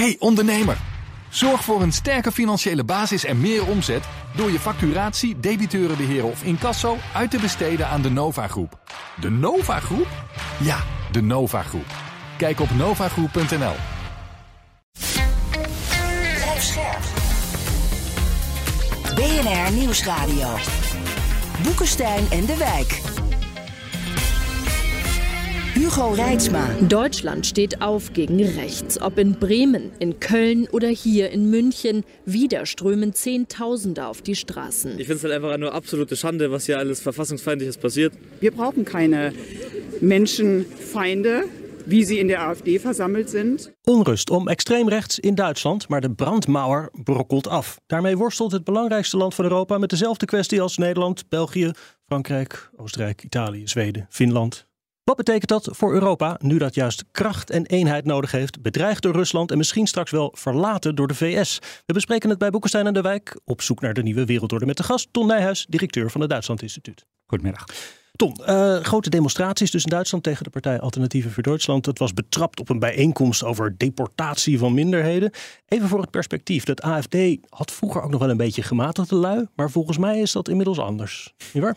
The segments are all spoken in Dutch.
Hey ondernemer, zorg voor een sterke financiële basis en meer omzet door je facturatie, debiteurenbeheer of incasso uit te besteden aan de Nova Groep. De Nova Groep? Ja, de Nova Groep. Kijk op novagroep.nl. BNR Nieuwsradio. Boekenstein en de Wijk. Hugo Reitsma. Deutschland steht auf gegen rechts. Ob in Bremen, in Köln oder hier in München, wieder strömen Zehntausende auf die Straßen. Ich finde es halt einfach eine absolute Schande, was hier alles Verfassungsfeindliches passiert. Wir brauchen keine Menschenfeinde, wie sie in der AfD versammelt sind. Onrust om extreem rechts in Duitsland, maar de brandmauer brokkelt af. Daarmee worstelt het belangrijkste land van Europa met dezelfde kwestie als Nederland, België, Frankrijk, Oostenrijk, Italië, Zweden, Finland. Wat betekent dat voor Europa nu dat juist kracht en eenheid nodig heeft, bedreigd door Rusland en misschien straks wel verlaten door de VS? We bespreken het bij Boekenstein en de Wijk op zoek naar de nieuwe wereldorde met de gast Ton Nijhuis, directeur van het Duitsland Instituut. Goedemiddag. Ton, uh, grote demonstraties dus in Duitsland tegen de partij Alternatieven voor Duitsland. Het was betrapt op een bijeenkomst over deportatie van minderheden. Even voor het perspectief. Dat AFD had vroeger ook nog wel een beetje gematigde lui. Maar volgens mij is dat inmiddels anders. Niet waar?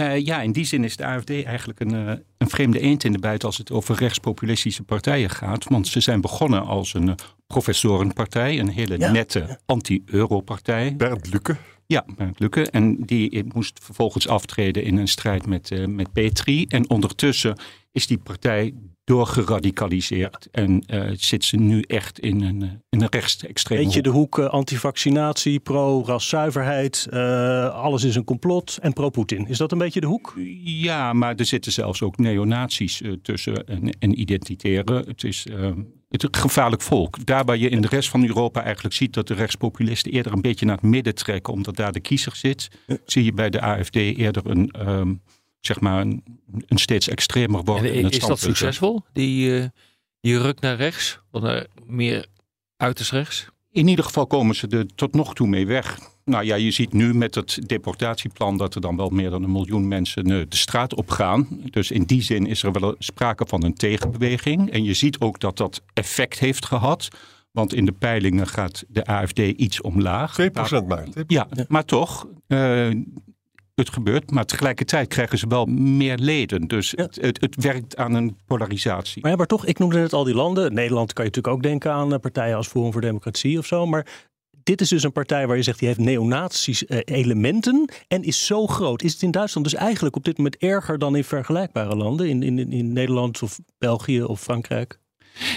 Uh, ja, in die zin is de AFD eigenlijk een, uh, een vreemde eend in de buit als het over rechtspopulistische partijen gaat. Want ze zijn begonnen als een professorenpartij, een hele ja. nette anti-euro-partij. Bernd Lucke. Ja, Bernd Lucke. En die moest vervolgens aftreden in een strijd met, met Petri. En ondertussen is die partij doorgeradicaliseerd. En uh, zit ze nu echt in een, in een rechtsextreme Weet je de hoek uh, antivacinatie, pro-raszuiverheid, uh, alles is een complot en pro-Poetin. Is dat een beetje de hoek? Ja, maar er zitten zelfs ook neonazies tussen en, en identitairen. Het is het gevaarlijk volk. Daar waar je in de rest van Europa eigenlijk ziet dat de rechtspopulisten eerder een beetje naar het midden trekken, omdat daar de kiezer zit, zie je bij de AFD eerder een, um, zeg maar een, een, steeds extremer worden. En, is dat succesvol, die, uh, die ruk naar rechts, of naar meer uiterst rechts? In ieder geval komen ze er tot nog toe mee weg. Nou ja, je ziet nu met het deportatieplan dat er dan wel meer dan een miljoen mensen de straat op gaan. Dus in die zin is er wel sprake van een tegenbeweging. En je ziet ook dat dat effect heeft gehad. Want in de peilingen gaat de AFD iets omlaag. 2% maar. Ja, maar toch. Uh, het gebeurt, maar tegelijkertijd krijgen ze wel meer leden. Dus ja. het, het, het, werkt aan een polarisatie. Maar, ja, maar toch, ik noemde net al die landen. Nederland kan je natuurlijk ook denken aan partijen als Forum voor Democratie of zo. Maar dit is dus een partij waar je zegt die heeft neonazische uh, elementen en is zo groot. Is het in Duitsland dus eigenlijk op dit moment erger dan in vergelijkbare landen? In, in, in Nederland of België of Frankrijk?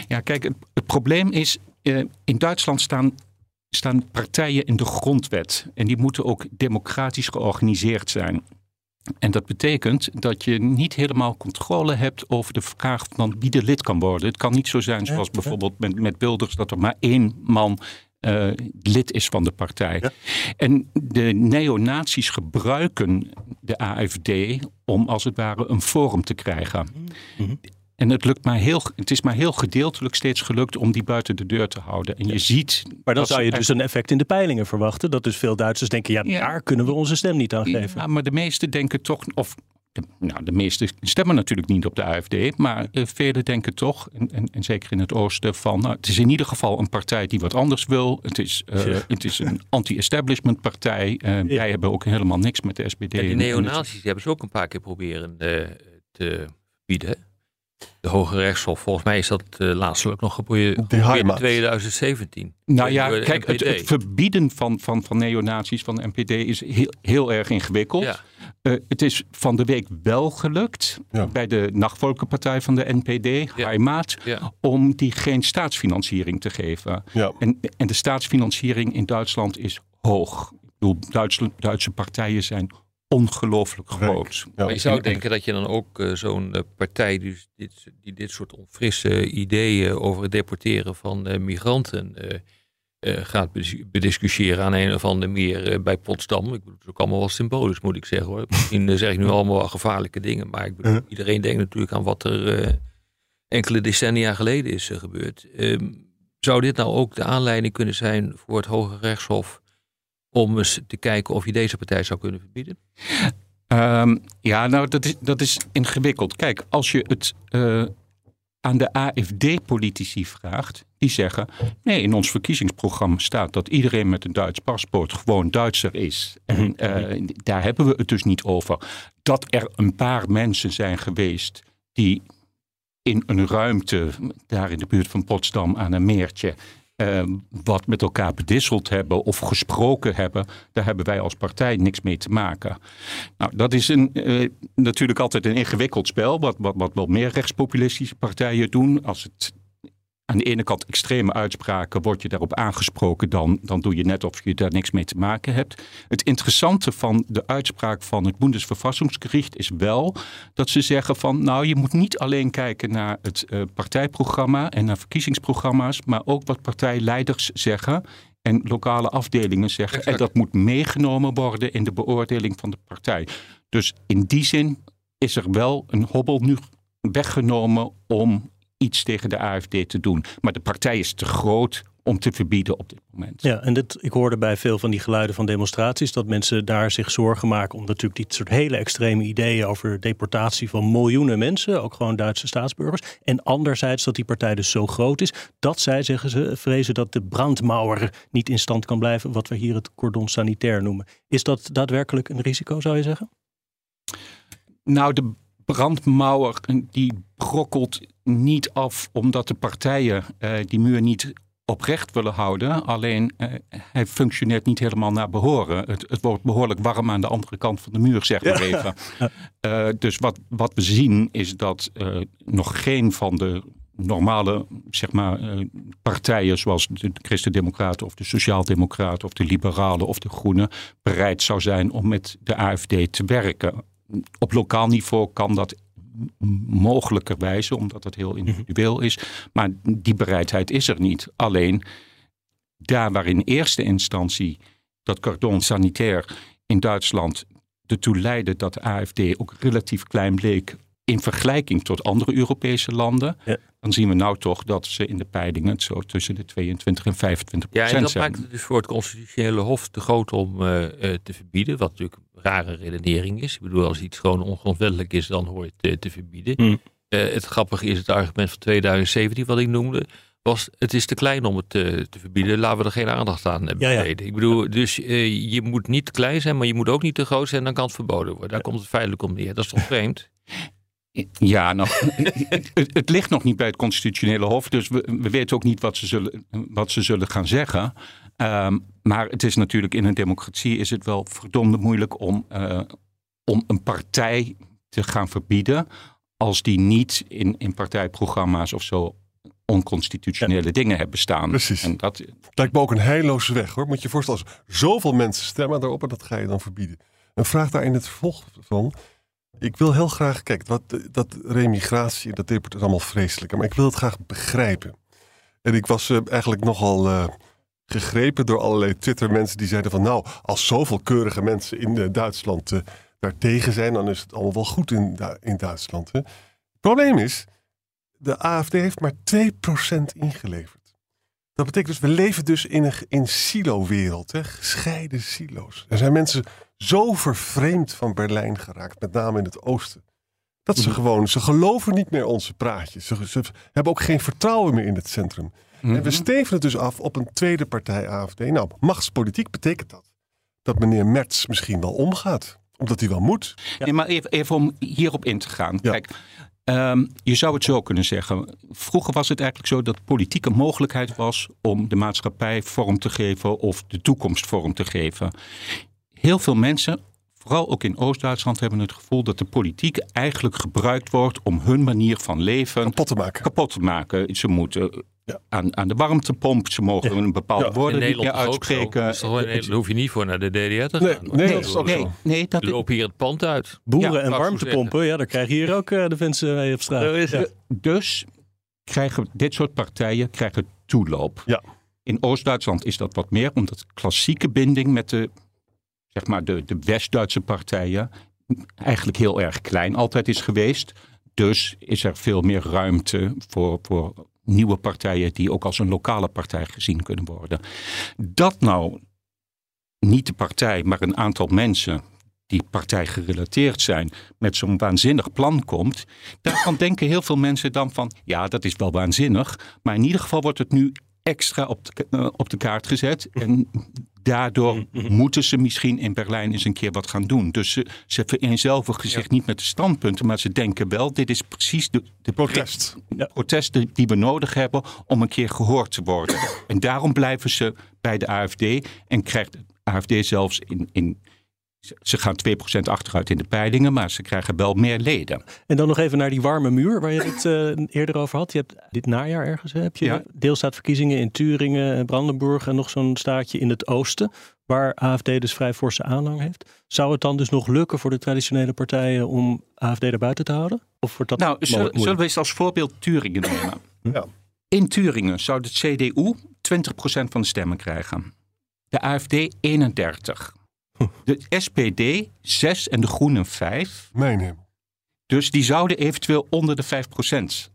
Ja, kijk, het, het probleem is, uh, in Duitsland staan staan partijen in de grondwet. En die moeten ook democratisch georganiseerd zijn. En dat betekent dat je niet helemaal controle hebt over de vraag van wie de lid kan worden. Het kan niet zo zijn zoals bijvoorbeeld met, met Bilders dat er maar één man uh, lid is van de partij. Ja. En de neonazies gebruiken de AFD om als het ware een forum te krijgen. Mm -hmm. En het, lukt maar heel, het is maar heel gedeeltelijk steeds gelukt om die buiten de deur te houden. En je ziet. Maar dan zou je dus een effect in de peilingen verwachten. Dat dus veel Duitsers denken: ja, ja. daar kunnen we onze stem niet aan geven. Ja, maar de meesten denken toch. Of, de, nou, de meesten stemmen natuurlijk niet op de AFD. Maar uh, velen denken toch, en, en, en, zeker in het oosten, van. Nou, het is in ieder geval een partij die wat anders wil. Het is, uh, ja. het is een anti-establishment partij. Uh, wij hebben ook helemaal niks met de SPD. En die neonazies die hebben ze ook een paar keer proberen te bieden. De Hoge Rechtshof, volgens mij is dat uh, laatstelijk nog geprobeerd in 2017. Nou ja, kijk, het, het, verbieden van, van, van neonazies van de NPD is heel, heel erg ingewikkeld. Ja. Uh, het is van de week wel gelukt ja. bij de Nachtvolkenpartij van de NPD, ja. Heimat, ja. om die geen staatsfinanciering te geven. En, en de staatsfinanciering in Duitsland is hoog. Ik bedoel, Duitse, Duitse partijen zijn ongelooflijk groot. Ja. Maar je zou denken dat je dan ook uh, zo'n uh, partij dus dit, die dit soort onfrisse ideeën over het deporteren van uh, migranten gaat bediscussiëren aan een of andere meer bij Potsdam. Ik bedoel, het is ook allemaal wel symbolisch, moet ik zeggen hoor. Misschien zeg ik nu allemaal wel gevaarlijke dingen, maar ik bedoel, iedereen denkt natuurlijk aan wat er enkele decennia geleden is gebeurd. Ehm, zou dit nou ook de aanleiding kunnen zijn voor het Hoge Rechtshof om eens te kijken of je deze partij zou kunnen verbieden? Um, ja, nou, dat is, dat is ingewikkeld. Kijk, als je het. Uh, aan de AFD-politici vraagt, die zeggen: nee, in ons verkiezingsprogramma staat dat iedereen met een Duits paspoort gewoon Duitser is. En Mhm. eh, daar hebben we het dus niet over. Dat er een paar mensen zijn geweest die in een ruimte, daar in de buurt van Potsdam aan een meertje, eh, wat met elkaar bedisseld hebben of gesproken hebben, daar hebben wij als partij niks mee te maken. Nou, dat is een, eh, natuurlijk altijd een ingewikkeld spel, wat, wat, wat wel meer rechtspopulistische partijen doen. Als het aan de ene kant extreme uitspraken, word je daarop aangesproken, dan, dan doe je net of je daar niks mee te maken hebt. Het interessante van de uitspraak van het Bundesverfassungsgericht is wel dat ze zeggen van, nou, je moet niet alleen kijken naar het eh, partijprogramma en naar verkiezingsprogramma's, maar ook wat partijleiders zeggen en lokale afdelingen zeggen. Exact. En dat moet meegenomen worden in de beoordeling van de partij. Dus in die zin is er wel een hobbel nu weggenomen om iets tegen de AFD te doen. Maar de partij is te groot om te verbieden op dit moment. Ja, en dit, ik hoorde bij veel van die geluiden van demonstraties dat mensen daar zich zorgen maken om natuurlijk dit soort hele extreme ideeën over deportatie van miljoenen mensen, ook gewoon Duitse staatsburgers. En anderzijds dat die partij dus zo groot is dat zij, zeggen ze, vrezen dat de brandmauer niet in stand kan blijven, wat we hier het cordon sanitair noemen. Is dat daadwerkelijk een risico, zou je zeggen? Nou, de brandmauer die brokkelt niet af omdat de partijen eh, die muur niet oprecht willen houden. Alleen eh, hij functioneert niet helemaal naar behoren. Het, het wordt behoorlijk warm aan de andere kant van de muur, zeg maar even. Dus wat, wat we zien is dat eh, nog geen van de normale zeg maar, partijen zoals de Christen-Democraten of de Sociaaldemocraten of de Liberalen of de Groenen bereid zou zijn om met de AFD te werken. Op lokaal niveau kan dat mogelijkerwijze, omdat het heel individueel is. Maar die bereidheid is er niet. Alleen daar waar in eerste instantie dat cordon sanitair in Duitsland ertoe leidde dat de AFD ook relatief klein bleek in vergelijking tot andere Europese landen, Ja. dan zien we nou toch dat ze in de peilingen het zo tussen de 22 en 25% Ja, en procent dat zijn. maakt het dus voor het constitutionele hof te groot om eh, eh, te verbieden. Wat natuurlijk een rare redenering is. Ik bedoel, als iets gewoon ongrondwettelijk is, dan hoor je het eh, te verbieden. Hmm. Eh, het grappige is het argument van 2017 wat ik noemde. Was het is te klein om het te verbieden. Laten we er geen aandacht aan Ja, ja. besteden. Ik bedoel, dus eh, je moet niet te klein zijn, maar je moet ook niet te groot zijn. Dan kan het verboden worden. Daar komt het feitelijk om neer. Dat is toch vreemd? Ja, nou, het, ligt nog niet bij het constitutionele hof, dus we, we weten ook niet wat ze zullen, wat ze zullen gaan zeggen. Ehm, maar het is natuurlijk in een democratie is het wel verdomde moeilijk om, eh, om een partij te gaan verbieden als die niet in, in partijprogramma's of zo onconstitutionele dingen hebben staan. Precies. En dat, Lijkt me ook een heilloze weg hoor. Moet je je voorstellen, als zoveel mensen stemmen daarop en dat ga je dan verbieden. Een vraag daar in het vervolg van. Ik wil heel graag, kijk, wat, dat remigratie, dat is allemaal vreselijk. Maar ik wil het graag begrijpen. En ik was eh, eigenlijk nogal eh, gegrepen door allerlei Twitter-mensen die zeiden van... nou, als zoveel keurige mensen in eh, Duitsland eh daar tegen zijn... dan is het allemaal wel goed in, in Duitsland. Hè? Het probleem is, de AFD heeft maar 2% ingeleverd. Dat betekent dus, we leven dus in een in silo-wereld, gescheiden silo's. Er zijn mensen zo vervreemd van Berlijn geraakt, met name in het oosten. Dat ze gewoon, ze geloven niet meer onze praatjes. Ze, ze hebben ook geen vertrouwen meer in het centrum. En we stevenen dus af op een tweede partij AFD. Nou, machtspolitiek betekent dat. Dat meneer Merts misschien wel omgaat. Omdat hij wel moet. Nee, maar even, even om hierop in te gaan. Ja. Kijk, ehm, je zou het zo kunnen zeggen. Vroeger was het eigenlijk zo dat politiek een mogelijkheid was om de maatschappij vorm te geven of de toekomst vorm te geven. Heel veel mensen, vooral ook in Oost-Duitsland, hebben het gevoel dat de politiek eigenlijk gebruikt wordt om hun manier van leven Kapot te maken. kapot te maken. Ze moeten Ja. aan, aan de warmtepomp, ze mogen een bepaalde Ja. woorden in niet meer uitspreken. Daar hoef je niet voor naar de DDR te Nee, gaan. nee, Ik dat is ook nee, zo. nee, dat We lopen hier het pand uit. Boeren Ja, en warmtepompen, ja, daar krijg je hier ook eh, de mensen mee op straat. Dus krijgen dit soort partijen krijgen toeloop. Ja. In Oost-Duitsland is dat wat meer, omdat klassieke binding met de, zeg maar de, de West-Duitse partijen eigenlijk heel erg klein altijd is geweest. Dus is er veel meer ruimte voor, voor nieuwe partijen die ook als een lokale partij gezien kunnen worden. Dat nou niet de partij, maar een aantal mensen die partij gerelateerd zijn, met zo'n waanzinnig plan komt, daarvan denken heel veel mensen dan van, ja, dat is wel waanzinnig, maar in ieder geval wordt het nu extra op de, eh, op de kaart gezet. En daardoor moeten ze misschien in Berlijn eens een keer wat gaan doen. Dus ze, ze vereenzelvigen zich niet met de standpunten, maar ze denken wel, dit is precies de, de Protest. de protesten die we nodig hebben om een keer gehoord te worden. En daarom blijven ze bij de AFD en krijgt de AFD zelfs in. in ze gaan 2% achteruit in de peilingen, maar ze krijgen wel meer leden. En dan nog even naar die warme muur waar je het eh, eerder over had. Je hebt dit najaar ergens, heb je Ja. deelstaatverkiezingen in Turingen en Brandenburg en nog zo'n staatje in het oosten, waar AFD dus vrij forse aanhang heeft. Zou het dan dus nog lukken voor de traditionele partijen om AFD er buiten te houden? Of wordt dat Nou, zullen we eens als voorbeeld Turingen nemen? Ja. In Turingen zou de CDU 20% van de stemmen krijgen. De AFD 31. De SPD 6 en de Groenen 5. Mijn hemel. Dus die zouden eventueel onder de 5%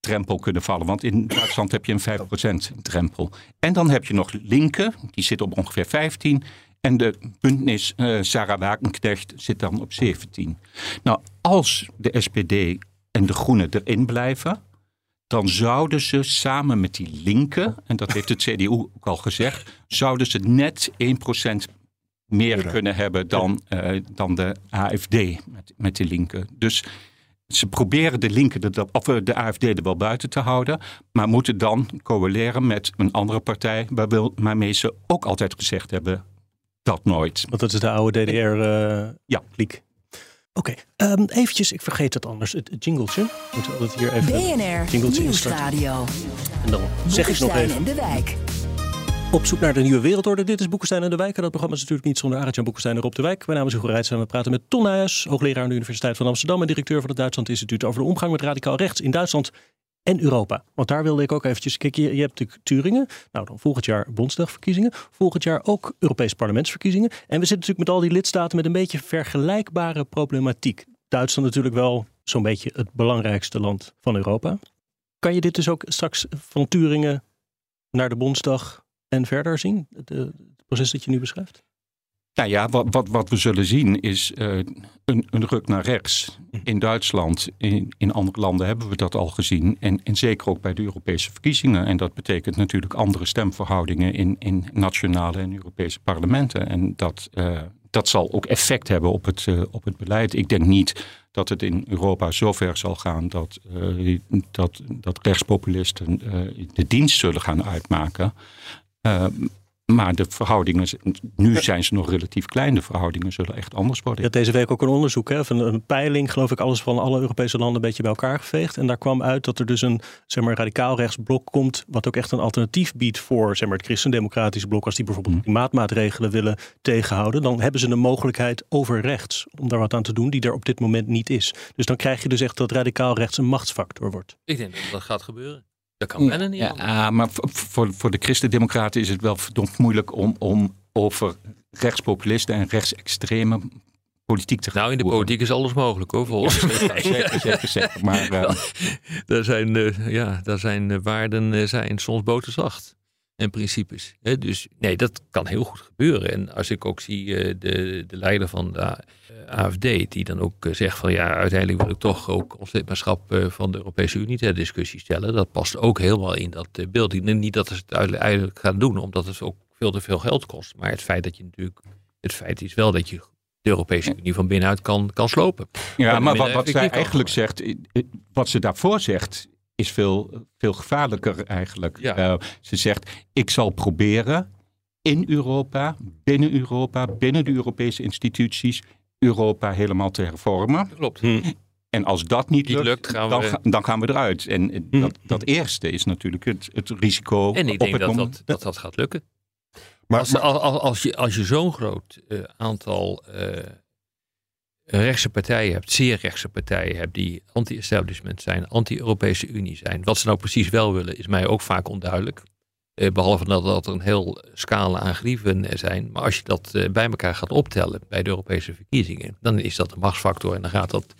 drempel kunnen vallen. Want in Duitsland heb je een 5% drempel. En dan heb je nog Linke, die zit op ongeveer 15. En de Bündnis eh Sarah Wagenknecht zit dan op 17. Nou, als de SPD en de Groenen erin blijven, dan zouden ze samen met die linken, en dat heeft het CDU ook al gezegd, zouden ze net 1% meer kunnen hebben dan, eh, dan de AFD met, met die linken. Dus ze proberen de linken, er, of eh, de AFD er wel buiten te houden, maar moeten dan coaleren met een andere partij, waarmee ze ook altijd gezegd hebben dat nooit. Want dat is de oude DDR-kliek. Ja. Oké, ehm, eventjes, ik vergeet het anders, het, het jingletje. We moeten altijd hier even BNR. Nieuwsradio. En dan zeg ik nog even. en de Wijk. Op zoek naar de nieuwe wereldorde. Dit is Boekenstein en de Wijk. En dat programma is natuurlijk niet zonder Arjan Boekenstein en de Wijk. Mijn naam is Hugo en we praten met Ton Nijhuis, hoogleraar aan de Universiteit van Amsterdam en directeur van het Duitsland Instituut over de omgang met radicaal rechts in Duitsland en Europa. Want daar wilde ik ook eventjes... Kijk, je, je hebt natuurlijk Turingen. Nou, dan volgend jaar Bondsdagverkiezingen. Volgend jaar ook Europese parlementsverkiezingen. En we zitten natuurlijk met al die lidstaten met een beetje vergelijkbare problematiek. Duitsland natuurlijk wel zo'n beetje het belangrijkste land van Europa. Kan je dit dus ook straks van Turingen naar de Bondsdag en verder zien? Het, eh, het proces dat je nu beschrijft? Nou ja, wat, wat, wat we zullen zien is eh, een, een ruk naar rechts. In Duitsland, in, in andere landen hebben we dat al gezien. En, en zeker ook bij de Europese verkiezingen. En dat betekent natuurlijk andere stemverhoudingen in, in nationale en Europese parlementen. En dat, eh, dat zal ook effect hebben op het, op het beleid. Ik denk niet dat het in Europa zover zal gaan dat, dat, dat rechtspopulisten de dienst zullen gaan uitmaken. Eh, maar de verhoudingen, nu zijn ze nog relatief klein. De verhoudingen zullen echt anders Je worden. had deze week ook een onderzoek, hè, van een peiling, geloof ik, alles van alle Europese landen een beetje bij elkaar geveegd. En daar kwam uit dat er dus een zeg maar, radicaal rechtsblok komt, wat ook echt een alternatief biedt voor zeg maar, het christendemocratische blok. Als die bijvoorbeeld Mhm. klimaatmaatregelen willen tegenhouden, dan hebben ze een mogelijkheid over rechts om daar wat aan te doen, die er op dit moment niet is. Dus dan krijg je dus echt dat radicaal rechts een machtsfactor wordt. Ik denk dat dat gaat gebeuren. Dat kan bijna niet. Ja, maar voor, voor, de christendemocraten is het wel verdomd moeilijk om, om over rechtspopulisten en rechtsextreme politiek te gaan Nou, in de politiek is alles mogelijk hoor, volgens mij. Zeker, zeker, zeker. Maar eh, daar zijn, eh, ja, daar zijn eh, waarden zijn soms boterzacht. En principes. Hè? Dus nee, dat kan heel goed gebeuren. En als ik ook zie de, de leider van de AFD, die dan ook eh, zegt van ja, uiteindelijk wil ik toch ook ons lidmaatschap eh, van de Europese Unie ter discussie stellen. Dat past ook helemaal in dat eh, beeld. Niet dat ze het uiteindelijk gaan doen, omdat het ook veel te veel geld kost. Maar het feit dat je natuurlijk, het feit is wel dat je de Europese Unie van binnenuit kan, kan slopen. Ja, maar wat, wat zij eigenlijk zegt, wat ze daarvoor zegt, is veel, veel gevaarlijker eigenlijk. Ja. Ze zegt, ik zal proberen in Europa, binnen Europa, binnen de Europese instituties, Europa helemaal te hervormen. Dat klopt. En als dat niet, Niet lukt, lukt, gaan dan, we- ga- dan gaan we eruit. En eh, dat, dat eerste is natuurlijk het, het risico En ik op denk het dat moment. dat, dat dat gaat lukken. Maar, Als, maar- als, je, als je zo'n groot eh, aantal eh, rechtse partijen hebt, zeer rechtse partijen hebt, die anti-establishment zijn, anti-Europese Unie zijn. Wat ze nou precies wel willen, is mij ook vaak onduidelijk. Eh, behalve dat, dat er een heel scala aan grieven eh, zijn. Maar als je dat eh, bij elkaar gaat optellen bij de Europese verkiezingen, dan is dat een machtsfactor en dan gaat dat.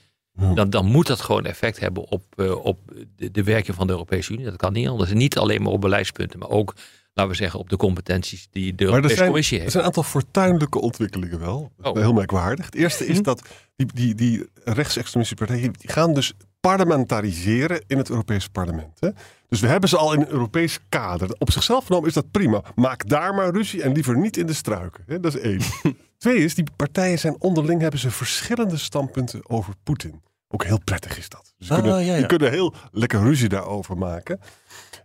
Dan, dan moet dat gewoon effect hebben op, op de, de werking van de Europese Unie. Dat kan niet anders. En niet alleen maar op beleidspunten, maar ook laten we zeggen, op de competenties die de er Europese zijn, Commissie er heeft. zijn een aantal fortuinlijke ontwikkelingen wel. Oh. Heel merkwaardig. Het eerste is dat die, die, die rechtsextremistische partijen die gaan dus parlementariseren in het Europese parlement. Hè? Dus we hebben ze al in een Europees kader. Op zichzelf genomen is dat prima. Maak daar maar ruzie en liever niet in de struiken. Hè? Dat is één. Twee is, die partijen zijn onderling, hebben ze verschillende standpunten over Poetin. Ook heel prettig is dat. Dus ze Ah, kunnen, ja, kunnen heel lekker ruzie daarover maken.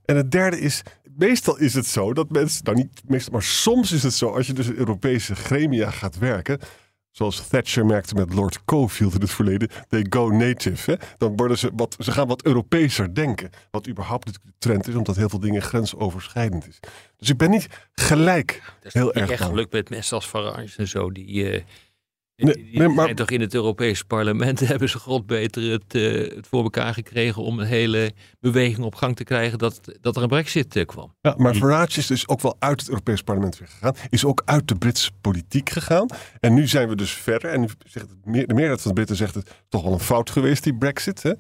En het derde is, meestal is het zo dat mensen, nou niet meestal, maar soms is het zo, als je dus in Europese gremia gaat werken, zoals Thatcher merkte met Lord Cofield in het verleden, they go native. Hè? Dan worden ze wat, ze gaan wat Europeeser denken. Wat überhaupt de trend is, omdat heel veel dingen grensoverschrijdend is. Dus ik ben niet gelijk Dat is heel erg echt bang. gelukt met mensen als Farage en zo. Die, eh, Nee, maar- toch in het Europese parlement hebben ze god beter het, eh, het voor elkaar gekregen om een hele beweging op gang te krijgen dat, dat er een brexit eh, kwam. Ja, maar Farage is dus ook wel uit het Europees parlement weer gegaan. Is ook uit de Britse politiek gegaan. En nu zijn we dus verder. En zegt het, meer- de meerderheid van de Britten zegt het toch wel een fout geweest, die brexit. Hè?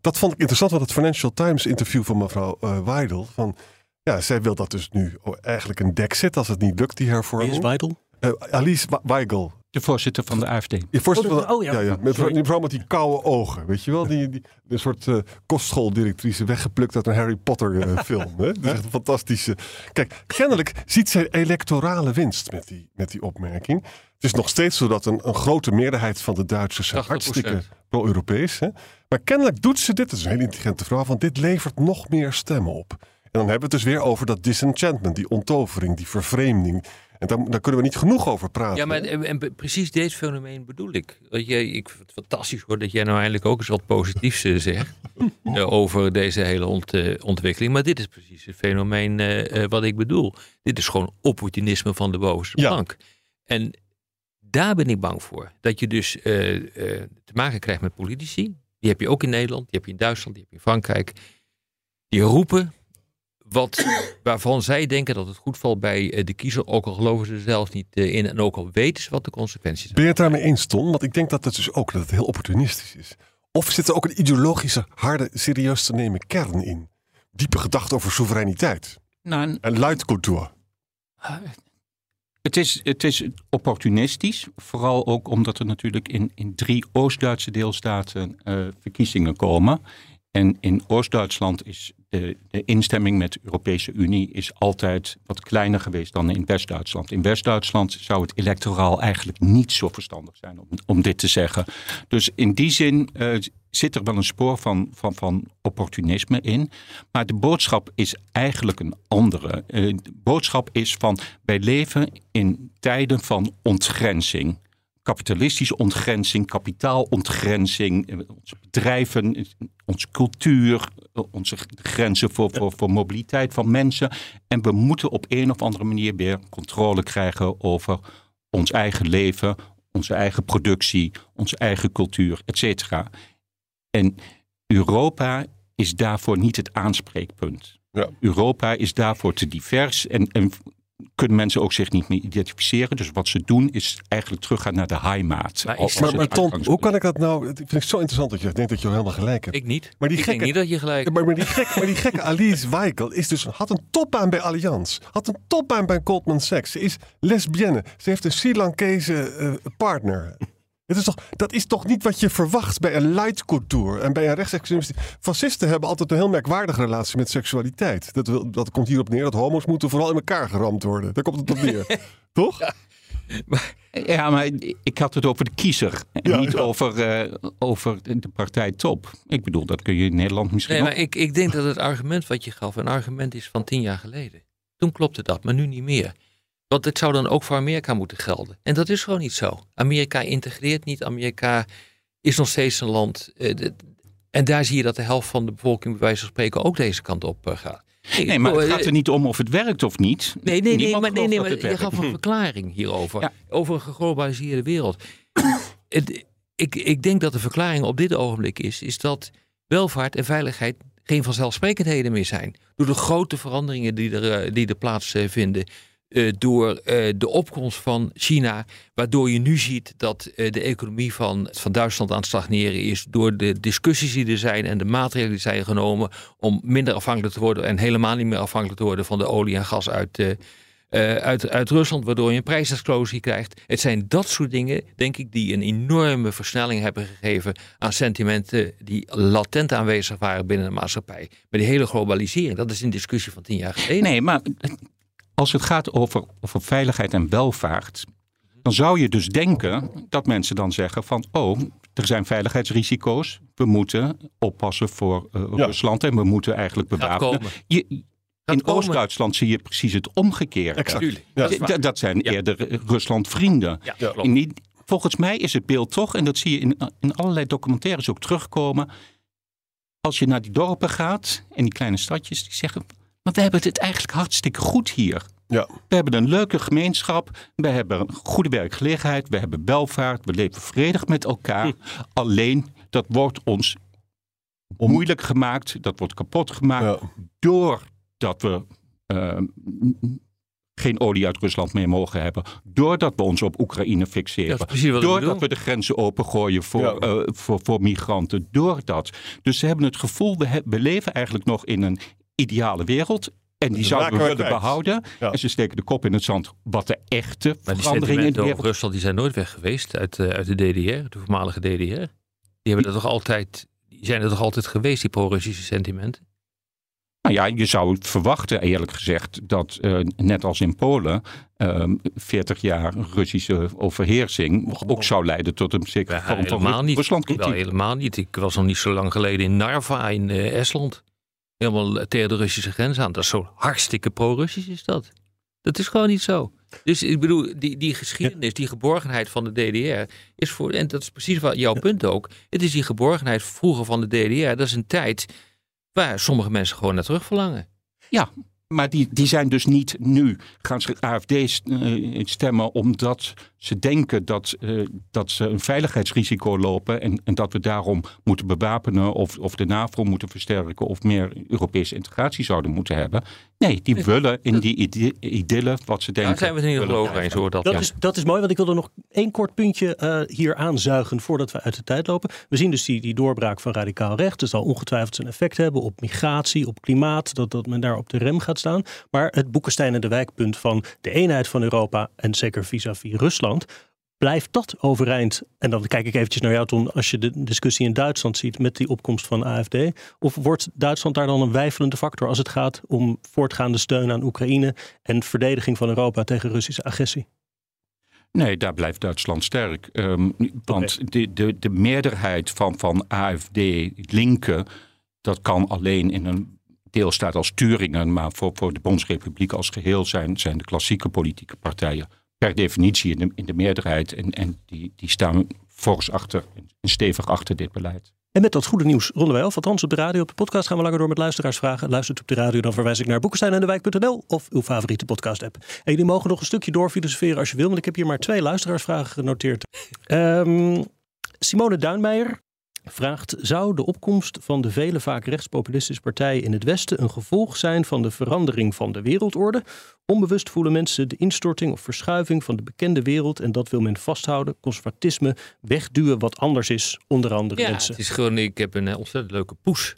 Dat vond ik interessant, want het Financial Times interview van mevrouw eh Weidel. Van, ja, zij wil dat dus nu eigenlijk een dexit als het niet lukt, die Wie is hervorming. Weidel? Eh, Alice Weigel. De voorzitter van de AFD. Je voorzitter Oh, van- dat- oh, ja. ja, ja. Met, Sorry. die vrouw met die koude ogen, weet je wel? Die, die, een soort eh, kostschoolddirectrice weggeplukt uit een Harry Potter eh, film. Hè? Dat is echt een fantastische... Kijk, kennelijk ziet zij electorale winst met die, met die opmerking. Het is nog steeds zo dat een, een grote meerderheid van de Duitsers zijn 80%. hartstikke pro-Europees. hè. Maar kennelijk doet ze dit, dat is een hele intelligente vrouw, want dit levert nog meer stemmen op. En dan hebben we het dus weer over dat disenchantment, die onttovering, die vervreemding. En daar, daar kunnen we niet genoeg over praten. Ja, maar en, en precies dit fenomeen bedoel ik. Dat jij, ik vind het fantastisch hoor dat jij nou eindelijk ook eens wat positiefs eh, zegt eh, over deze hele ont, eh, ontwikkeling. Maar dit is precies het fenomeen wat ik bedoel. Dit is gewoon opportunisme van de bovenste Ja. plank. En daar ben ik bang voor. Dat je dus te maken krijgt met politici. Die heb je ook in Nederland, die heb je in Duitsland, die heb je in Frankrijk. Die roepen wat, waarvan zij denken dat het goed valt bij eh, de kiezer. Ook al geloven ze er zelf niet eh, in. En ook al weten ze wat de consequenties zijn. Ben je het daarmee eens, Ton? Want ik denk dat het dus ook dat het heel opportunistisch is. Of zit er ook een ideologische, harde, serieus te nemen kern in? Diepe gedachte over soevereiniteit Nou, en en luidcultuur. Het is, het is opportunistisch, vooral ook omdat er natuurlijk in, in drie Oost-Duitse deelstaten eh, verkiezingen komen. En in Oost-Duitsland is de, de instemming met de Europese Unie is altijd wat kleiner geweest dan in West-Duitsland. In West-Duitsland zou het electoraal eigenlijk niet zo verstandig zijn om, om dit te zeggen. Dus in die zin eh, zit er wel een spoor van, van, van opportunisme in. Maar de boodschap is eigenlijk een andere. Eh, de boodschap is van wij leven in tijden van ontgrenzing. Kapitalistische ontgrenzing, kapitaalontgrenzing, eh, onze bedrijven, eh, onze cultuur, eh, onze grenzen voor, voor, voor mobiliteit van mensen. En we moeten op een of andere manier weer controle krijgen over ons eigen leven, onze eigen productie, onze eigen cultuur, et cetera. En Europa is daarvoor niet het aanspreekpunt. Ja. Europa is daarvoor te divers en, en kunnen mensen ook zich niet meer identificeren. Dus wat ze doen is eigenlijk teruggaan naar de heimaat. Maar als- Maar, Ton, hoe kan ik dat nou... Ik vind het zo interessant dat je denkt dat je helemaal gelijk hebt. Ik niet. Maar die ik gekke- denk niet dat je gelijk Maar, maar, die gek, maar die gekke Alice Weigel is dus, had een topbaan bij Allianz. Had een topbaan bij Goldman Sachs. Ze is lesbienne. Ze heeft een Sri Lankese eh, partner. Het is toch, dat is toch niet wat je verwacht bij een leidcultuur en bij een rechtsextremistie. Fascisten hebben altijd een heel merkwaardige relatie met seksualiteit. Dat, wil, dat komt hierop neer dat homo's moeten vooral in elkaar geramd worden. Daar komt het op neer. Toch? Ja, maar ik had het over de kiezer. En Ja, niet ja. Over, eh, over de partij top. Ik bedoel, dat kun je in Nederland misschien Nee, ook. maar ik, ik denk dat het argument wat je gaf, een argument is van tien jaar geleden. Toen klopte dat, maar nu niet meer. Want het zou dan ook voor Amerika moeten gelden. En dat is gewoon niet zo. Amerika integreert niet. Amerika is nog steeds een land. eh, de- en daar zie je dat de helft van de bevolking, bij wijze van spreken, ook deze kant op eh, gaat. Nee, maar het Eh, gaat er niet om of het werkt of niet. Nee, nee, nee, maar, nee, nee, maar je gaf een verklaring hierover. Ja. Over een geglobaliseerde wereld. Het- ik, ik denk dat de verklaring op dit ogenblik is, is dat welvaart en veiligheid geen vanzelfsprekendheden meer zijn. Door de grote veranderingen die er, eh, die er plaatsvinden. Eh, door eh, de opkomst van China. Waardoor je nu ziet dat eh, de economie van, van Duitsland aan het stagneren is. Door de discussies die er zijn en de maatregelen die zijn genomen. om minder afhankelijk te worden en helemaal niet meer afhankelijk te worden van de olie en gas uit. Uit, uit Rusland, waardoor je een prijsexplosie krijgt. Het zijn dat soort dingen, denk ik, die een enorme versnelling hebben gegeven aan sentimenten die latent aanwezig waren binnen de maatschappij. Maar die hele globalisering, dat is een discussie van tien jaar geleden. Nee, maar als het gaat over, over veiligheid en welvaart, dan zou je dus denken dat mensen dan zeggen van, oh, er zijn veiligheidsrisico's, we moeten oppassen voor uh, Rusland en we moeten eigenlijk bewapenen. Je, in Oost-Duitsland zie je precies het omgekeerde. Exact. Dat, dat, zijn eerder Rusland-vrienden. Volgens mij is het beeld toch, en dat zie je in, in allerlei documentaires ook terugkomen. Als je naar die dorpen gaat en die kleine stadjes, die zeggen: Maar we hebben het eigenlijk hartstikke goed hier. Ja. We hebben een leuke gemeenschap, we hebben een goede werkgelegenheid, we hebben welvaart, we leven vredig met elkaar. Hm. Alleen dat wordt ons moeilijk gemaakt, dat wordt kapot gemaakt ja. doordat we uh, geen olie uit Rusland meer mogen hebben. Doordat we ons op Oekraïne fixeren. Doordat we de grenzen opengooien voor, ja. uh, voor, voor migranten. Doordat. Dus ze hebben het gevoel, we, we leven eigenlijk nog in een ideale wereld. En die zouden we willen behouden. Ja. En ze steken de kop in het zand wat de echte maar die veranderingen in de wereld... Rusland die zijn nooit weg geweest uit, uh, uit de DDR, de voormalige DDR. Die hebben er toch altijd, die zijn er toch altijd geweest, die pro-Russische sentimenten? Nou ja, je zou verwachten, eerlijk gezegd, dat uh, net als in Polen, uh, 40 jaar Russische overheersing ook zou leiden tot een zekere vorm van. Rusland Wel, helemaal niet. Ik was nog niet zo lang geleden in Narva in uh, Estland. Helemaal tegen de Russische grens aan. Dat is zo hartstikke pro-Russisch is dat. Dat is gewoon niet zo. Dus ik bedoel, die, die geschiedenis, die geborgenheid van de DDR is voor, en dat is precies wat jouw punt ook. Het is die geborgenheid vroeger van de DDR. Dat is een tijd waar sommige mensen gewoon naar terug verlangen. Ja, maar die, die zijn dus niet nu gaan AFD stemmen omdat ze denken dat, uh, dat ze een veiligheidsrisico lopen en, en dat we daarom moeten bewapenen of, of de NAVO moeten versterken of meer Europese integratie zouden moeten hebben. Nee, die willen in die idylle wat ze denken. Daar zijn we het in ieder geval over eens hoor. Dat, dat, ja. is, dat is mooi, want ik wil er nog één kort puntje uh, hier aanzuigen voordat we uit de tijd lopen. We zien dus die, die doorbraak van radicaal recht. Dat zal ongetwijfeld zijn effect hebben op migratie, op klimaat, dat, dat men daar op de rem gaat staan. Maar het Boekenstein en de wijkpunt van de eenheid van Europa en zeker vis-à-vis -vis Rusland blijft dat overeind? En dan kijk ik eventjes naar jou, Ton, als je de discussie in Duitsland ziet met die opkomst van AFD. Of wordt Duitsland daar dan een wijfelende factor als het gaat om voortgaande steun aan Oekraïne en verdediging van Europa tegen Russische agressie? Nee, daar blijft Duitsland sterk. Um, want okay. de, de, de meerderheid van, van AFD, linken, dat kan alleen in een deelstaat als Turingen, maar voor, voor de Bondsrepubliek als geheel zijn, zijn de klassieke politieke partijen per definitie in de, in de meerderheid. En, en die, die staan fors achter en stevig achter dit beleid. En met dat goede nieuws ronden wij af. Althans op de radio, op de podcast gaan we langer door met luisteraarsvragen. Luistert op de radio, dan verwijs ik naar Boekenstein en de Wijk.nl of uw favoriete podcast app. En jullie mogen nog een stukje doorfilosoferen als je wil, want ik heb hier maar twee luisteraarsvragen genoteerd. Um, Simone Duinmeijer vraagt: Zou de opkomst van de vele vaak rechtspopulistische partijen in het Westen een gevolg zijn van de verandering van de wereldorde? Onbewust voelen mensen de instorting of verschuiving van de bekende wereld en dat wil men vasthouden. Conservatisme wegduwen wat anders is, onder andere ja, mensen. Het is gewoon, ik heb een ontzettend leuke poes.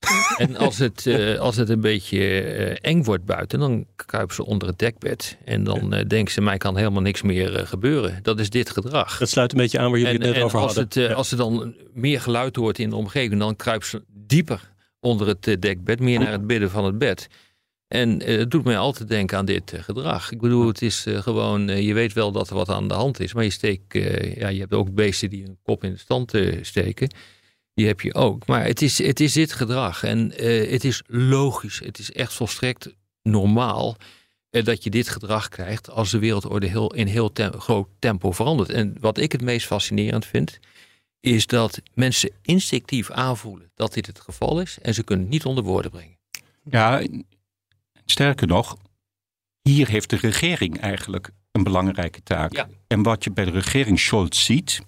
en als het, uh, als het een beetje uh, eng wordt buiten, dan kruipen ze onder het dekbed. En dan uh, denken ze, mij kan helemaal niks meer gebeuren. Dat is dit gedrag. Dat sluit een beetje aan waar jullie en, het net en over als hadden. Het, ja. Als er dan meer geluid hoort in de omgeving, dan kruipen ze dieper onder het dekbed, meer naar het midden van het bed. En het doet mij altijd denken aan dit gedrag. Ik bedoel, het is gewoon, je weet wel dat er wat aan de hand is, maar je steekt, ja, je hebt ook beesten die hun kop in de stand steken. Die heb je ook. Maar het is, het is dit gedrag. En uh, het is logisch. Het is echt volstrekt normaal uh, dat je dit gedrag krijgt als de wereldorde heel, in heel tem groot tempo verandert. En wat ik het meest fascinerend vind, is dat mensen instinctief aanvoelen dat dit het geval is. En ze kunnen het niet onder woorden brengen. Ja, sterker nog, hier heeft de regering eigenlijk een belangrijke taak. Ja. En wat je bij de regering Scholz ziet,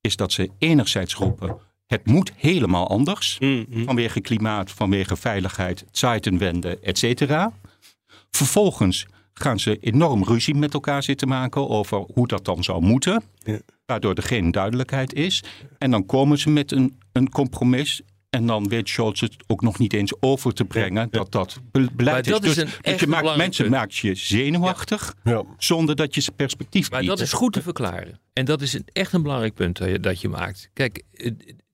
is dat ze enerzijds roepen het moet helemaal anders. Mm, Vanwege klimaat, vanwege veiligheid, Zeitenwende, et cetera. Vervolgens gaan ze enorm ruzie met elkaar zitten maken over hoe dat dan zou moeten. Ja. Waardoor er geen duidelijkheid is. En dan komen ze met een, een compromis. En dan weet Scholz het ook nog niet eens over te brengen dat dat be- beleid Maar dat is. is Dus, een dus echt je maakt, mensen punt. maakt je zenuwachtig Ja. zonder dat je ze perspectief Maar biedt. dat is goed te verklaren. En dat is een, echt een belangrijk punt dat je, dat je maakt. Kijk,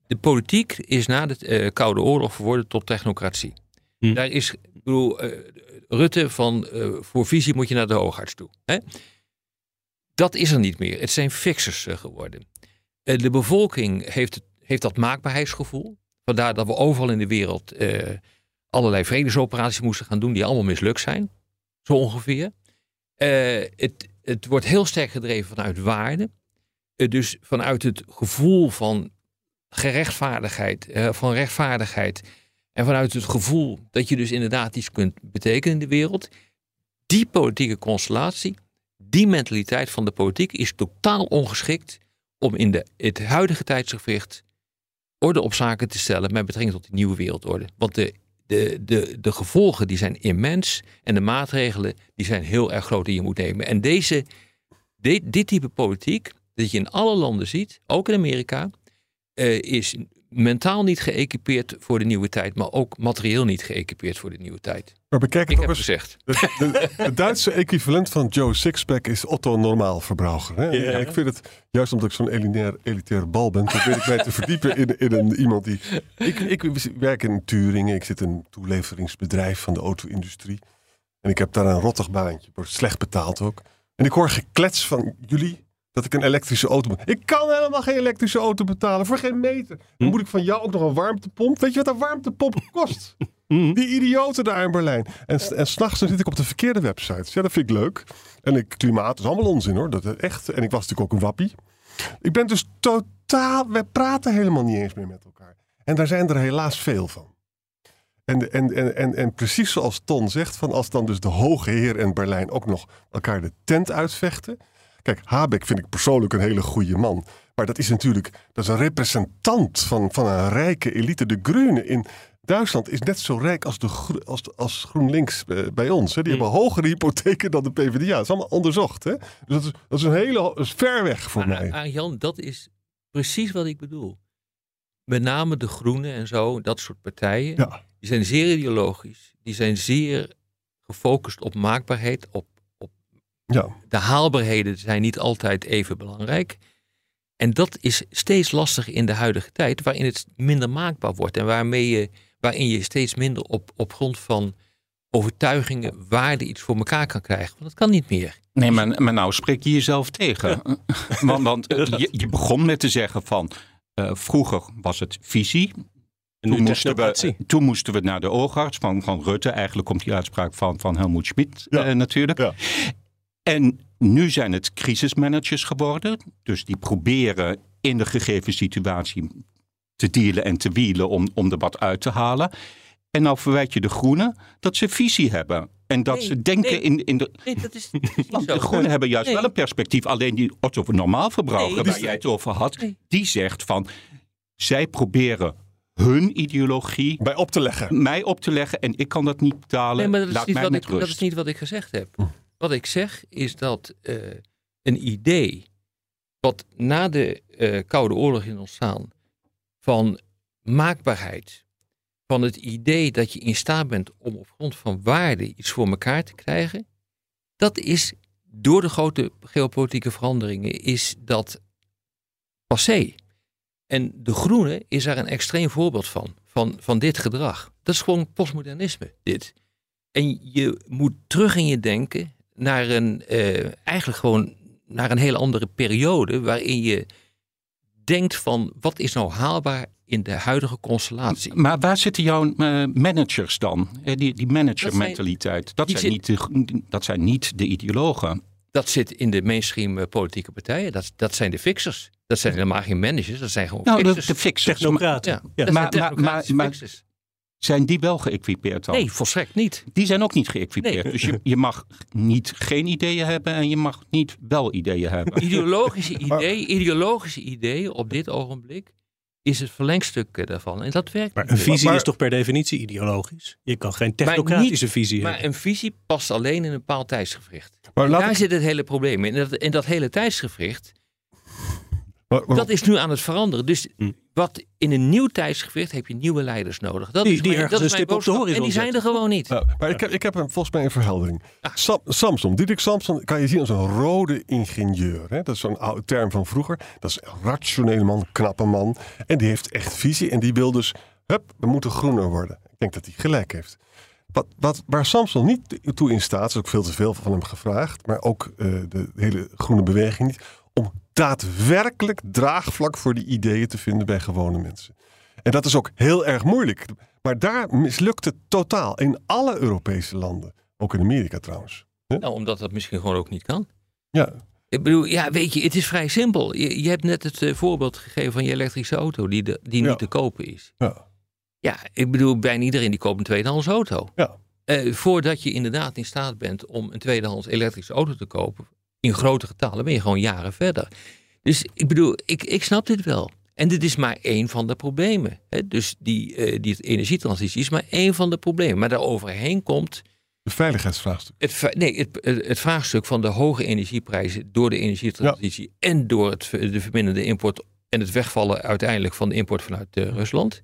de politiek is na de eh, Koude Oorlog verworden tot technocratie. Hm. Daar is, ik bedoel, eh, Rutte van eh, voor visie moet je naar de hoogarts toe. Hè? Dat is er niet meer. Het zijn fixers geworden. De bevolking heeft, heeft dat maakbaarheidsgevoel. Vandaar dat we overal in de wereld allerlei vredesoperaties moesten gaan doen die allemaal mislukt zijn. Zo ongeveer. Het, het wordt heel sterk gedreven vanuit waarde. Dus vanuit het gevoel van gerechtvaardigheid, eh, van rechtvaardigheid. En vanuit het gevoel dat je dus inderdaad iets kunt betekenen in de wereld. Die politieke constellatie, die mentaliteit van de politiek is totaal ongeschikt om in de, het huidige tijdsgewicht orde op zaken te stellen met betrekking tot die nieuwe wereldorde. Want de, de, de, de gevolgen die zijn immens en de maatregelen die zijn heel erg groot die je moet nemen. En deze, dit, dit type politiek, dat je in alle landen ziet, ook in Amerika, eh, is mentaal niet geëquipeerd voor de nieuwe tijd, maar ook materieel niet geëquipeerd voor de nieuwe tijd. Maar bekijk Ik het heb ook eens. gezegd. De, de, de Duitse equivalent van Joe Sixpack is Otto Normaalverbruiker. Hè? Ja. Ik vind het, juist omdat ik zo'n elitair, elitaire bal ben, probeer ik mij te verdiepen in, in een, iemand die... Ik, ik werk in Turingen, ik zit in een toeleveringsbedrijf van de auto-industrie. En ik heb daar een rottig baantje, wordt slecht betaald ook. En ik hoor geklets van jullie dat ik een elektrische auto moet. Ik kan helemaal geen elektrische auto betalen, voor geen meter. Dan moet ik van jou ook nog een warmtepomp. Weet je wat een warmtepomp kost? Die idioten daar in Berlijn. En, en s'nachts zit ik op de verkeerde websites. Ja, dat vind ik leuk. En ik, klimaat is allemaal onzin hoor. Dat is echt. En ik was natuurlijk ook een wappie. Ik ben dus totaal. We praten helemaal niet eens meer met elkaar. En daar zijn er helaas veel van. En, en, en, en, en precies zoals Ton zegt, van als dan dus de hoge heer in Berlijn ook nog elkaar de tent uitvechten. Kijk, Habeck vind ik persoonlijk een hele goede man. Maar dat is natuurlijk dat is een representant van, van een rijke elite. De Groene in Duitsland is net zo rijk als, de, als, als GroenLinks eh, bij ons. Hè. Die hebben hogere hypotheken dan de PvdA. Dat is allemaal onderzocht. Hè. Dus dat is, dat is een hele dat is ver weg voor Maar mij. Arjan, dat is precies wat ik bedoel. Met name de Groenen en zo, dat soort partijen. Ja. Die zijn zeer ideologisch. Die zijn zeer gefocust op maakbaarheid. Op Ja. de haalbaarheden zijn niet altijd even belangrijk. En dat is steeds lastiger in de huidige tijd, waarin het minder maakbaar wordt. En waarmee je, waarin je steeds minder op, op grond van overtuigingen, waarde iets voor elkaar kan krijgen. Want dat kan niet meer. Nee, maar, maar nou spreek je jezelf tegen. want want eh, je, je begon met te zeggen van... eh, vroeger was het visie. En nu Toen moesten, we, toen moesten we naar de oogarts van, van Rutte. Eigenlijk komt die uitspraak van, van Helmoet Schmid Ja. eh, natuurlijk. Ja. En nu zijn het crisismanagers geworden. Dus die proberen in de gegeven situatie te dealen en te wielen om, om er wat uit te halen. En nou verwijt je de Groenen dat ze visie hebben. En dat Nee, ze denken nee. in, in de... Nee, dat is, dat de Groenen hebben juist Nee. wel een perspectief. Alleen die Otto Normaalverbruiker, Nee, waar jij het over had, Nee. die zegt van... Zij proberen hun ideologie Bij op te leggen. mij op te leggen en ik kan dat niet betalen. Nee, maar dat is, Laat niet mij wat met ik, rust. dat is niet wat ik gezegd heb. Wat ik zeg is dat eh, een idee, wat na de eh, Koude Oorlog is ontstaan, van maakbaarheid, van het idee dat je in staat bent om op grond van waarde iets voor elkaar te krijgen, dat is door de grote geopolitieke veranderingen is dat passé. En de Groene is daar een extreem voorbeeld van, van, van dit gedrag. Dat is gewoon postmodernisme, dit. En je moet terug in je denken naar een, eh, eigenlijk gewoon naar een hele andere periode, waarin je denkt van, wat is nou haalbaar in de huidige constellatie? Maar waar zitten jouw eh, managers dan? Eh, die, die managermentaliteit. Dat, die zijn zit- niet de, dat zijn niet de ideologen. Dat zit in de mainstream politieke partijen. Dat, dat zijn de fixers. Dat zijn helemaal geen managers, dat zijn gewoon Nou, de, fixers. de fixers. ja, Technocraten. Ja. dat Maar- zijn maar- technocratische maar- maar- fixers. Zijn die wel geëquipeerd dan? Nee, volstrekt niet. Die zijn ook niet geëquipeerd. Nee. Dus je, je mag niet geen ideeën hebben en je mag niet wel ideeën hebben. Ideologische ideeën, ideologische ideeën op dit ogenblik is het verlengstuk daarvan. En dat werkt. Maar een niet. visie Maar- is toch per definitie ideologisch? Je kan geen Maar technocratische niet- visie Maar hebben. een visie past alleen in een bepaald tijdsgevricht. Maar Daar ik- zit het hele probleem in. En dat, in dat hele tijdsgevricht, maar- dat is nu aan het veranderen. Dus Hm. wat in een nieuw tijdsgevricht heb je nieuwe leiders nodig. Dat Die- is die mijn, ergens dat is een mijn stip op de horizon En die zijn er gewoon niet. Ja, maar ik heb, ik heb volgens mij een verheldering. Sam, Samson, Diederik Samson kan je zien als een rode ingenieur. Hè? Dat is zo'n oude term van vroeger. Dat is een rationele man, knappe man. En die heeft echt visie. En die wil dus, hup, we moeten groener worden. Ik denk dat hij gelijk heeft. Wat, wat, waar Samson niet toe in staat, is ook veel te veel van hem gevraagd. Maar ook eh, de hele groene beweging niet. Om daadwerkelijk draagvlak voor die ideeën te vinden bij gewone mensen. En dat is ook heel erg moeilijk. Maar daar mislukt het totaal. In alle Europese landen. Ook in Amerika trouwens. Nou, omdat dat misschien gewoon ook niet kan. Ja, Ik bedoel, ja, weet je, het is vrij simpel. Je, je hebt net het eh, voorbeeld gegeven van je elektrische auto die, de, die Ja. niet te kopen is. ja, Ja, ik bedoel, bijna iedereen die koopt een tweedehands auto. ja. Eh, voordat je inderdaad in staat bent om een tweedehands elektrische auto te kopen, in grote getallen, ben je gewoon jaren verder. Dus ik bedoel, ik, ik snap dit wel. En dit is maar één van de problemen. Hè? Dus die, eh, die energietransitie is maar één van de problemen. Maar daaroverheen komt De veiligheidsvraagstuk. het, nee, het, het het vraagstuk van de hoge energieprijzen door de energietransitie en door het, de verminderde import en het wegvallen uiteindelijk van de import vanuit eh, Rusland.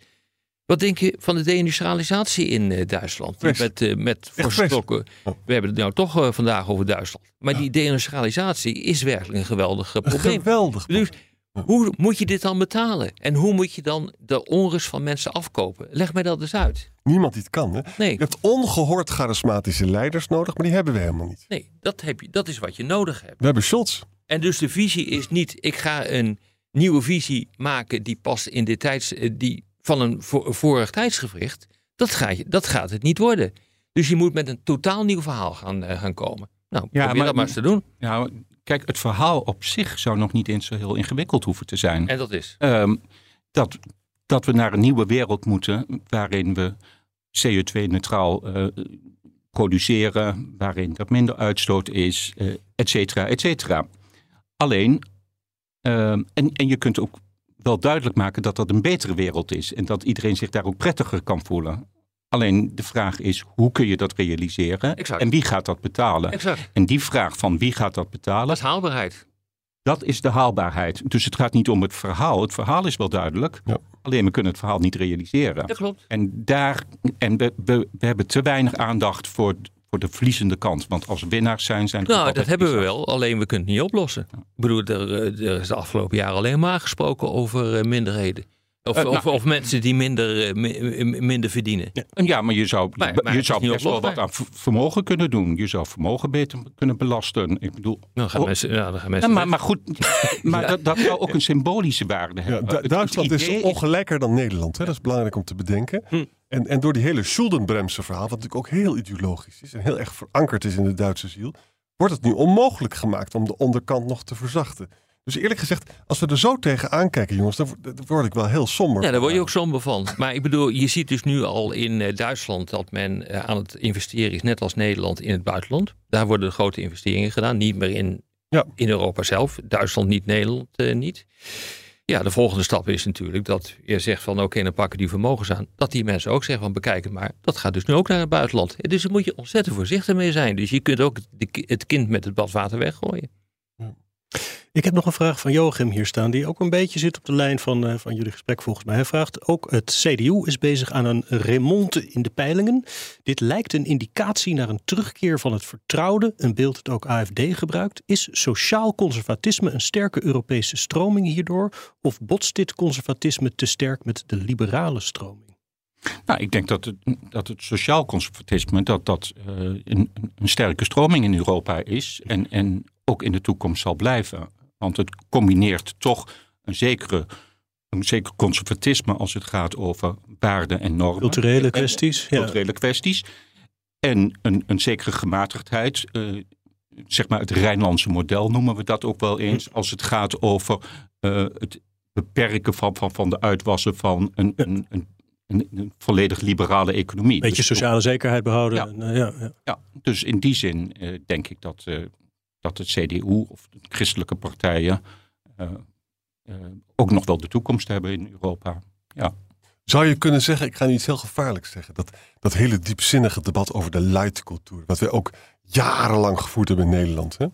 Wat denk je van de deindustrialisatie in eh, Duitsland? Die met, eh, met verstokken. We hebben het nou toch eh, vandaag over Duitsland. Maar die deindustrialisatie is werkelijk een geweldig probleem. Geweldig. Dus hoe moet je dit dan betalen? En hoe moet je dan de onrust van mensen afkopen? Leg mij dat eens uit. Niemand die het kan. Hè? Nee. Je hebt ongehoord charismatische leiders nodig, maar die hebben we helemaal niet. Nee, dat, heb je, dat is wat je nodig hebt. We hebben Scholz. En dus de visie is niet, ik ga een nieuwe visie maken die past in dit tijds, die van een vo- vorig tijdsgevricht. Dat, ga je, dat gaat het niet worden. Dus je moet met een totaal nieuw verhaal gaan, eh, gaan komen. Nou, Ja, probeer maar- dat maar eens te doen. Ja, kijk, het verhaal op zich zou nog niet eens zo heel ingewikkeld hoeven te zijn. En dat is. Ehm, dat, dat we naar een nieuwe wereld moeten waarin we CO2-neutraal eh, produceren, waarin er minder uitstoot is, eh et cetera, et cetera. Alleen, ehm, en, en je kunt ook wel duidelijk maken dat dat een betere wereld is en dat iedereen zich daar ook prettiger kan voelen. Alleen de vraag is, hoe kun je dat realiseren Exact. en wie gaat dat betalen? Exact. En die vraag van wie gaat dat betalen, Dat is haalbaarheid. dat is de haalbaarheid. Dus het gaat niet om het verhaal. Het verhaal is wel duidelijk. Ja. Alleen we kunnen het verhaal niet realiseren. Dat klopt. En, daar, en we, we, we hebben te weinig aandacht voor, voor de verliezende kant. Want als winnaars zijn, zijn Nou, dat hebben we wel, alleen we kunnen het niet oplossen. Ik bedoel, er, eh, er is de afgelopen jaren alleen maar gesproken over eh, minderheden. Of, Eh, nou- of, of mensen die minder, eh, mi- minder verdienen. En Ja, maar je zou, Maar- maar je zou best wel wat aan vermogen kunnen doen. Je zou vermogen beter kunnen belasten. Ik bedoel, Dan gaan Oh. mensen, ja, dan gaan ja, mensen maar, maar goed, maar dat, dat zou ook een symbolische waarde hebben. Duitsland is ongelijker dan Nederland. Hè? Dat is belangrijk om te bedenken. Hm. En, en door die hele Schuldenbremse verhaal, wat natuurlijk ook heel ideologisch is en heel erg verankerd is in de Duitse ziel, wordt het nu onmogelijk gemaakt om de onderkant nog te verzachten. Dus eerlijk gezegd, als we er zo tegen aankijken, jongens, dan, wo- dan word ik wel heel somber. Ja, daar word je ook somber van. Maar ik bedoel, je ziet dus nu al in eh, Duitsland dat men eh, aan het investeren is, net als Nederland, in het buitenland. Daar worden de grote investeringen gedaan, niet meer in, Ja. in Europa zelf. Duitsland niet, Nederland eh, niet. Ja, de volgende stap is natuurlijk dat je zegt van oké, dan pakken die vermogens aan. Dat die mensen ook zeggen van bekijk het maar. Dat gaat dus nu ook naar het buitenland. Dus daar moet je ontzettend voorzichtig mee zijn. Dus je kunt ook de het kind met het badwater weggooien. Ik heb nog een vraag van Joachim hier staan, die ook een beetje zit op de lijn van, eh, van jullie gesprek volgens mij. Hij vraagt ook, het CDU is bezig aan een remonte in de peilingen. Dit lijkt een indicatie naar een terugkeer van het vertrouwde, een beeld dat ook AFD gebruikt. Is sociaal conservatisme een sterke Europese stroming hierdoor? Of botst dit conservatisme te sterk met de liberale stroming? Nou, ik denk dat het, dat het sociaal conservatisme dat dat, eh, een, een- een sterke stroming in Europa is. En, en ook in de toekomst zal blijven. Want het combineert toch een zekere, een zeker conservatisme als het gaat over waarden en normen. Culturele En- kwesties? Ja. culturele kwesties. En een, een zekere gematigdheid. eh, zeg maar het Rijnlandse model noemen we dat ook wel eens. Als het gaat over eh, het beperken van, van, van de uitwassen van een, een, een, een, een volledig liberale economie. Beetje Dus- sociale zekerheid behouden. Ja. En, eh, ja, ja. Ja, dus in die zin denk ik dat, dat het CDU of de christelijke partijen eh, eh, ook nog wel de toekomst hebben in Europa. Ja. Zou je kunnen zeggen, ik ga nu iets heel gevaarlijks zeggen, dat dat hele diepzinnige debat over de lightcultuur, wat we ook jarenlang gevoerd hebben in Nederland, hè?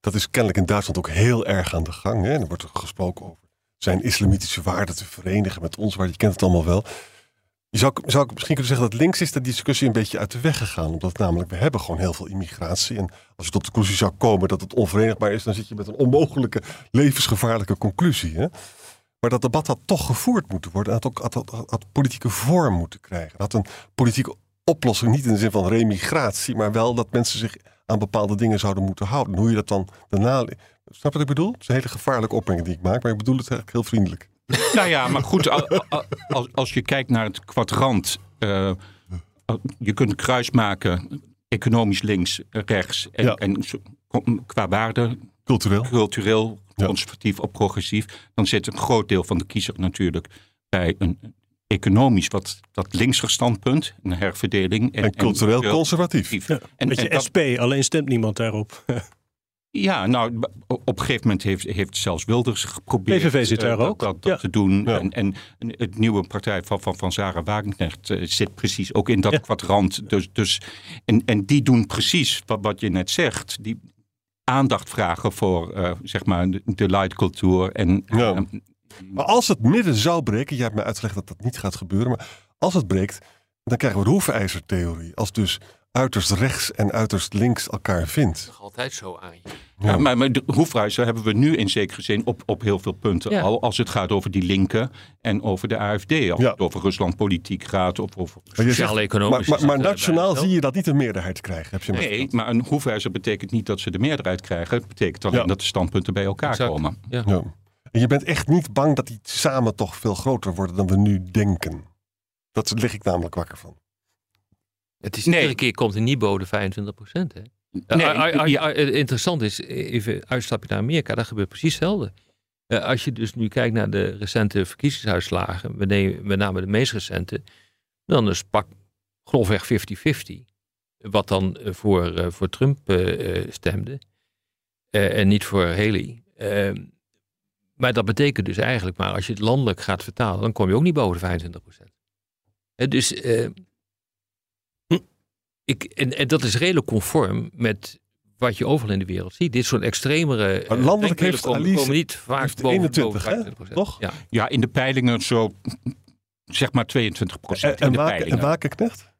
dat is kennelijk in Duitsland ook heel erg aan de gang. Hè? Er wordt er gesproken over zijn islamitische waarden te verenigen met ons, waar je kent het allemaal wel. Je zou, zou misschien kunnen zeggen dat links is dat discussie een beetje uit de weg gegaan. Omdat namelijk we hebben gewoon heel veel immigratie. En als je tot de conclusie zou komen dat het onverenigbaar is, dan zit je met een onmogelijke, levensgevaarlijke conclusie. Hè? Maar dat debat had toch gevoerd moeten worden. Had ook had, politieke vorm moeten krijgen. Had een politieke oplossing, niet in de zin van remigratie, maar wel dat mensen zich aan bepaalde dingen zouden moeten houden. Hoe je dat dan daarna. Snap wat ik bedoel? Het is een hele gevaarlijke opmerking die ik maak, maar ik bedoel het eigenlijk heel vriendelijk. Nou ja, maar goed, als, als je kijkt naar het kwadrant. Uh, je kunt kruis maken, economisch links, rechts. En, Ja. en qua waarde, Cultureel. cultureel, Ja. conservatief of progressief. Dan zit een groot deel van de kiezer natuurlijk bij een economisch wat dat linkser standpunt. Een herverdeling. En cultureel conservatief. En, Een beetje en dat- SP, alleen stemt niemand daarop. Ja, nou, op een gegeven moment heeft, heeft zelfs Wilders geprobeerd PVV zit eh, daar dat, ook. dat, dat Ja. te doen. Ja. En, en het nieuwe partij van, van, van Sarah Wagenknecht eh, zit precies ook in dat Ja. kwadrant. Dus, dus, en, en die doen precies wat, wat je net zegt. Die aandacht vragen voor eh, zeg maar de, de lightcultuur. En, Ja. Maar als het midden zou breken, jij hebt mij uitgelegd dat dat niet gaat gebeuren, maar als het breekt, dan krijgen we de hoefijzertheorie. Als dus uiterst rechts en uiterst links elkaar vindt. Nog altijd zo aan je. Ja, maar, maar de hoefreizen hebben we nu in zekere zin op, op heel veel punten Ja. al. Als het gaat over die linken en over de AFD. Als Ja. het over Rusland politiek gaat. Of over Sociaal-economisch maar, maar, nationaal zie je dat niet een meerderheid krijgen. Heb je Nee, maar een hoefijzer betekent niet dat ze de meerderheid krijgen. Het betekent alleen Ja. dat de standpunten bij elkaar Exact. komen. Ja. Ja. En je bent echt niet bang dat die samen toch veel groter worden dan we nu denken. Dat lig ik namelijk wakker van. Het is Nee. iedere keer komt een Nibo de 25 procent. Nee, ja. ah, interessant is, even uitstapje naar Amerika, daar gebeurt precies hetzelfde. Als je dus nu kijkt naar de recente verkiezingsuitslagen, met name- met name de meest recente, dan is pak grofweg 50-50. Wat dan voor, voor Trump stemde en niet voor Haley. Ehm, maar dat betekent dus eigenlijk maar, als je het landelijk gaat vertalen, dan kom je ook niet boven de 25 procent. dus ik, en, en dat is redelijk conform met wat je overal in de wereld ziet. Dit soort extremere eh, Maar landelijk heeft komen, Alice- komen niet vaak heeft boven, 21, boven hè? 25%. Toch? Ja. Ja, in de peilingen zo zeg maar 22 procent En, in de Waken- en peilingen. Wagenknecht?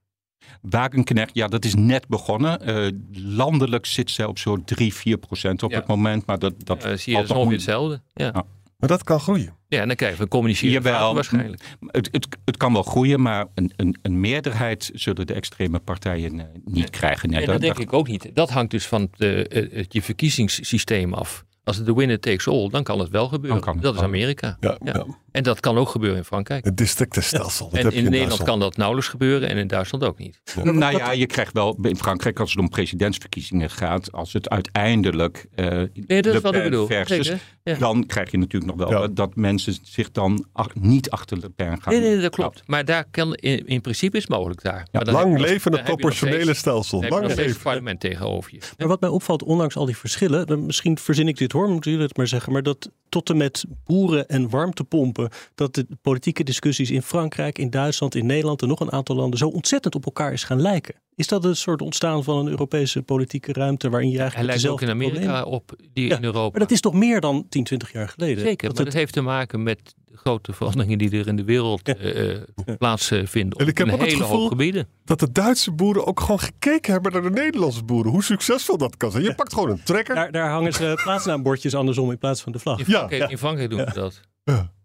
Wagenknecht, ja, dat is net begonnen. Eh, landelijk zit zij op zo'n 3, 4 procent op Ja. het moment. Maar dat, dat Eh, zie je, dat is ongeveer hetzelfde. Ja. Ja. Maar dat kan groeien. ja, en dan krijgen we een communicerende Jawel. waarschijnlijk. Het, het, het kan wel groeien, maar een, een, een meerderheid zullen de extreme partijen eh, niet krijgen. Nee, en dat- dat denk dat- ik ook niet. Dat hangt dus van het, eh, eh, het je verkiezingssysteem af. Als het de winner takes all, dan kan het wel gebeuren. Dan kan het dat is. Amerika. Ja, Ja. ja. En dat kan ook gebeuren in Frankrijk. Het districtenstelsel. dat en heb je in Nederland Duitsland. kan dat nauwelijks gebeuren en in Duitsland ook niet. Nou ja, je krijgt wel in Frankrijk als het om presidentsverkiezingen gaat, als het uiteindelijk eh Nee, dat is wat ik bedoel. versus, ja. dan krijg je natuurlijk nog wel Ja. dat, mensen zich dan ach- niet achter Le Pen gaan. Nee, nee, dat klopt. Maar daar kan, in, in principe is mogelijk daar. Maar Lang leven het proportionele steeds- stelsel. Dan Lang steeds het leven. parlement tegenover je. Maar wat mij opvalt, ondanks al die verschillen, dan misschien verzin ik dit hoor, moeten jullie het maar zeggen, maar dat tot en met boeren en warmtepompen, dat de politieke discussies in Frankrijk, in Duitsland, in Nederland en nog een aantal landen zo ontzettend op elkaar is gaan lijken. Is dat een soort ontstaan van een Europese politieke ruimte waarin je Hij eigenlijk lijkt ook dezelfde in Amerika problemen- op die Ja, in Europa. Maar dat is toch meer dan 10, 20 jaar geleden? Zeker, Dat maar het- dat heeft te maken met de grote veranderingen die er in de wereld Ja. eh, eh, plaatsvinden. En ik Op heb een ook het hele gevoel- hoop gebieden. Dat de Duitse boeren ook gewoon gekeken hebben naar de Nederlandse boeren. Hoe succesvol dat kan zijn. Je pakt gewoon een trekker. daar, daar hangen ze plaatsnaambordjes andersom in plaats van de vlag. In Ja, Frankrijk, ja. in Frankrijk doen we dat.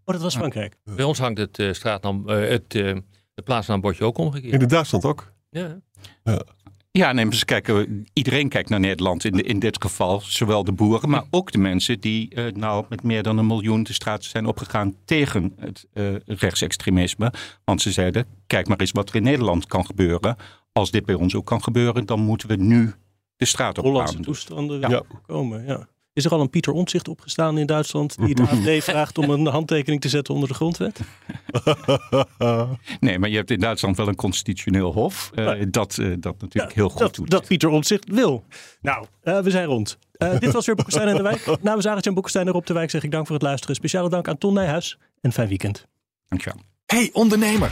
Oh, dat was Frankrijk. Bij ons hangt het, eh, straatnaam, eh, het, eh, het plaatsnaambordje ook omgekeerd. In Duitsland ook. Ja. Ja, nee, maar ze kijken, iedereen kijkt naar Nederland in, in dit geval. Zowel de boeren, maar ook de mensen die eh, nou met meer dan een miljoen de straat zijn opgegaan tegen het eh, rechtsextremisme. Want ze zeiden, kijk maar eens wat er in Nederland kan gebeuren. Als dit bij ons ook kan gebeuren, dan moeten we nu de straat op Hollandse gaan. toestanden Ja. komen. Ja. Is er al een Pieter Omtzigt opgestaan in Duitsland die de AFD vraagt om een handtekening te zetten onder de grondwet? Nee, maar je hebt in Duitsland wel een constitutioneel hof. eh, dat, eh, dat natuurlijk heel goed dat, doet. dat Pieter Omtzigt wil. Nou, eh, we zijn rond. Uh, dit was weer Boekenstein en de Wijk. Namens Arend en Boekenstein en Rob de Wijk zeg ik dank voor het luisteren. Speciale dank aan Ton Nijhuis en fijn weekend. Dankjewel. Hey ondernemer,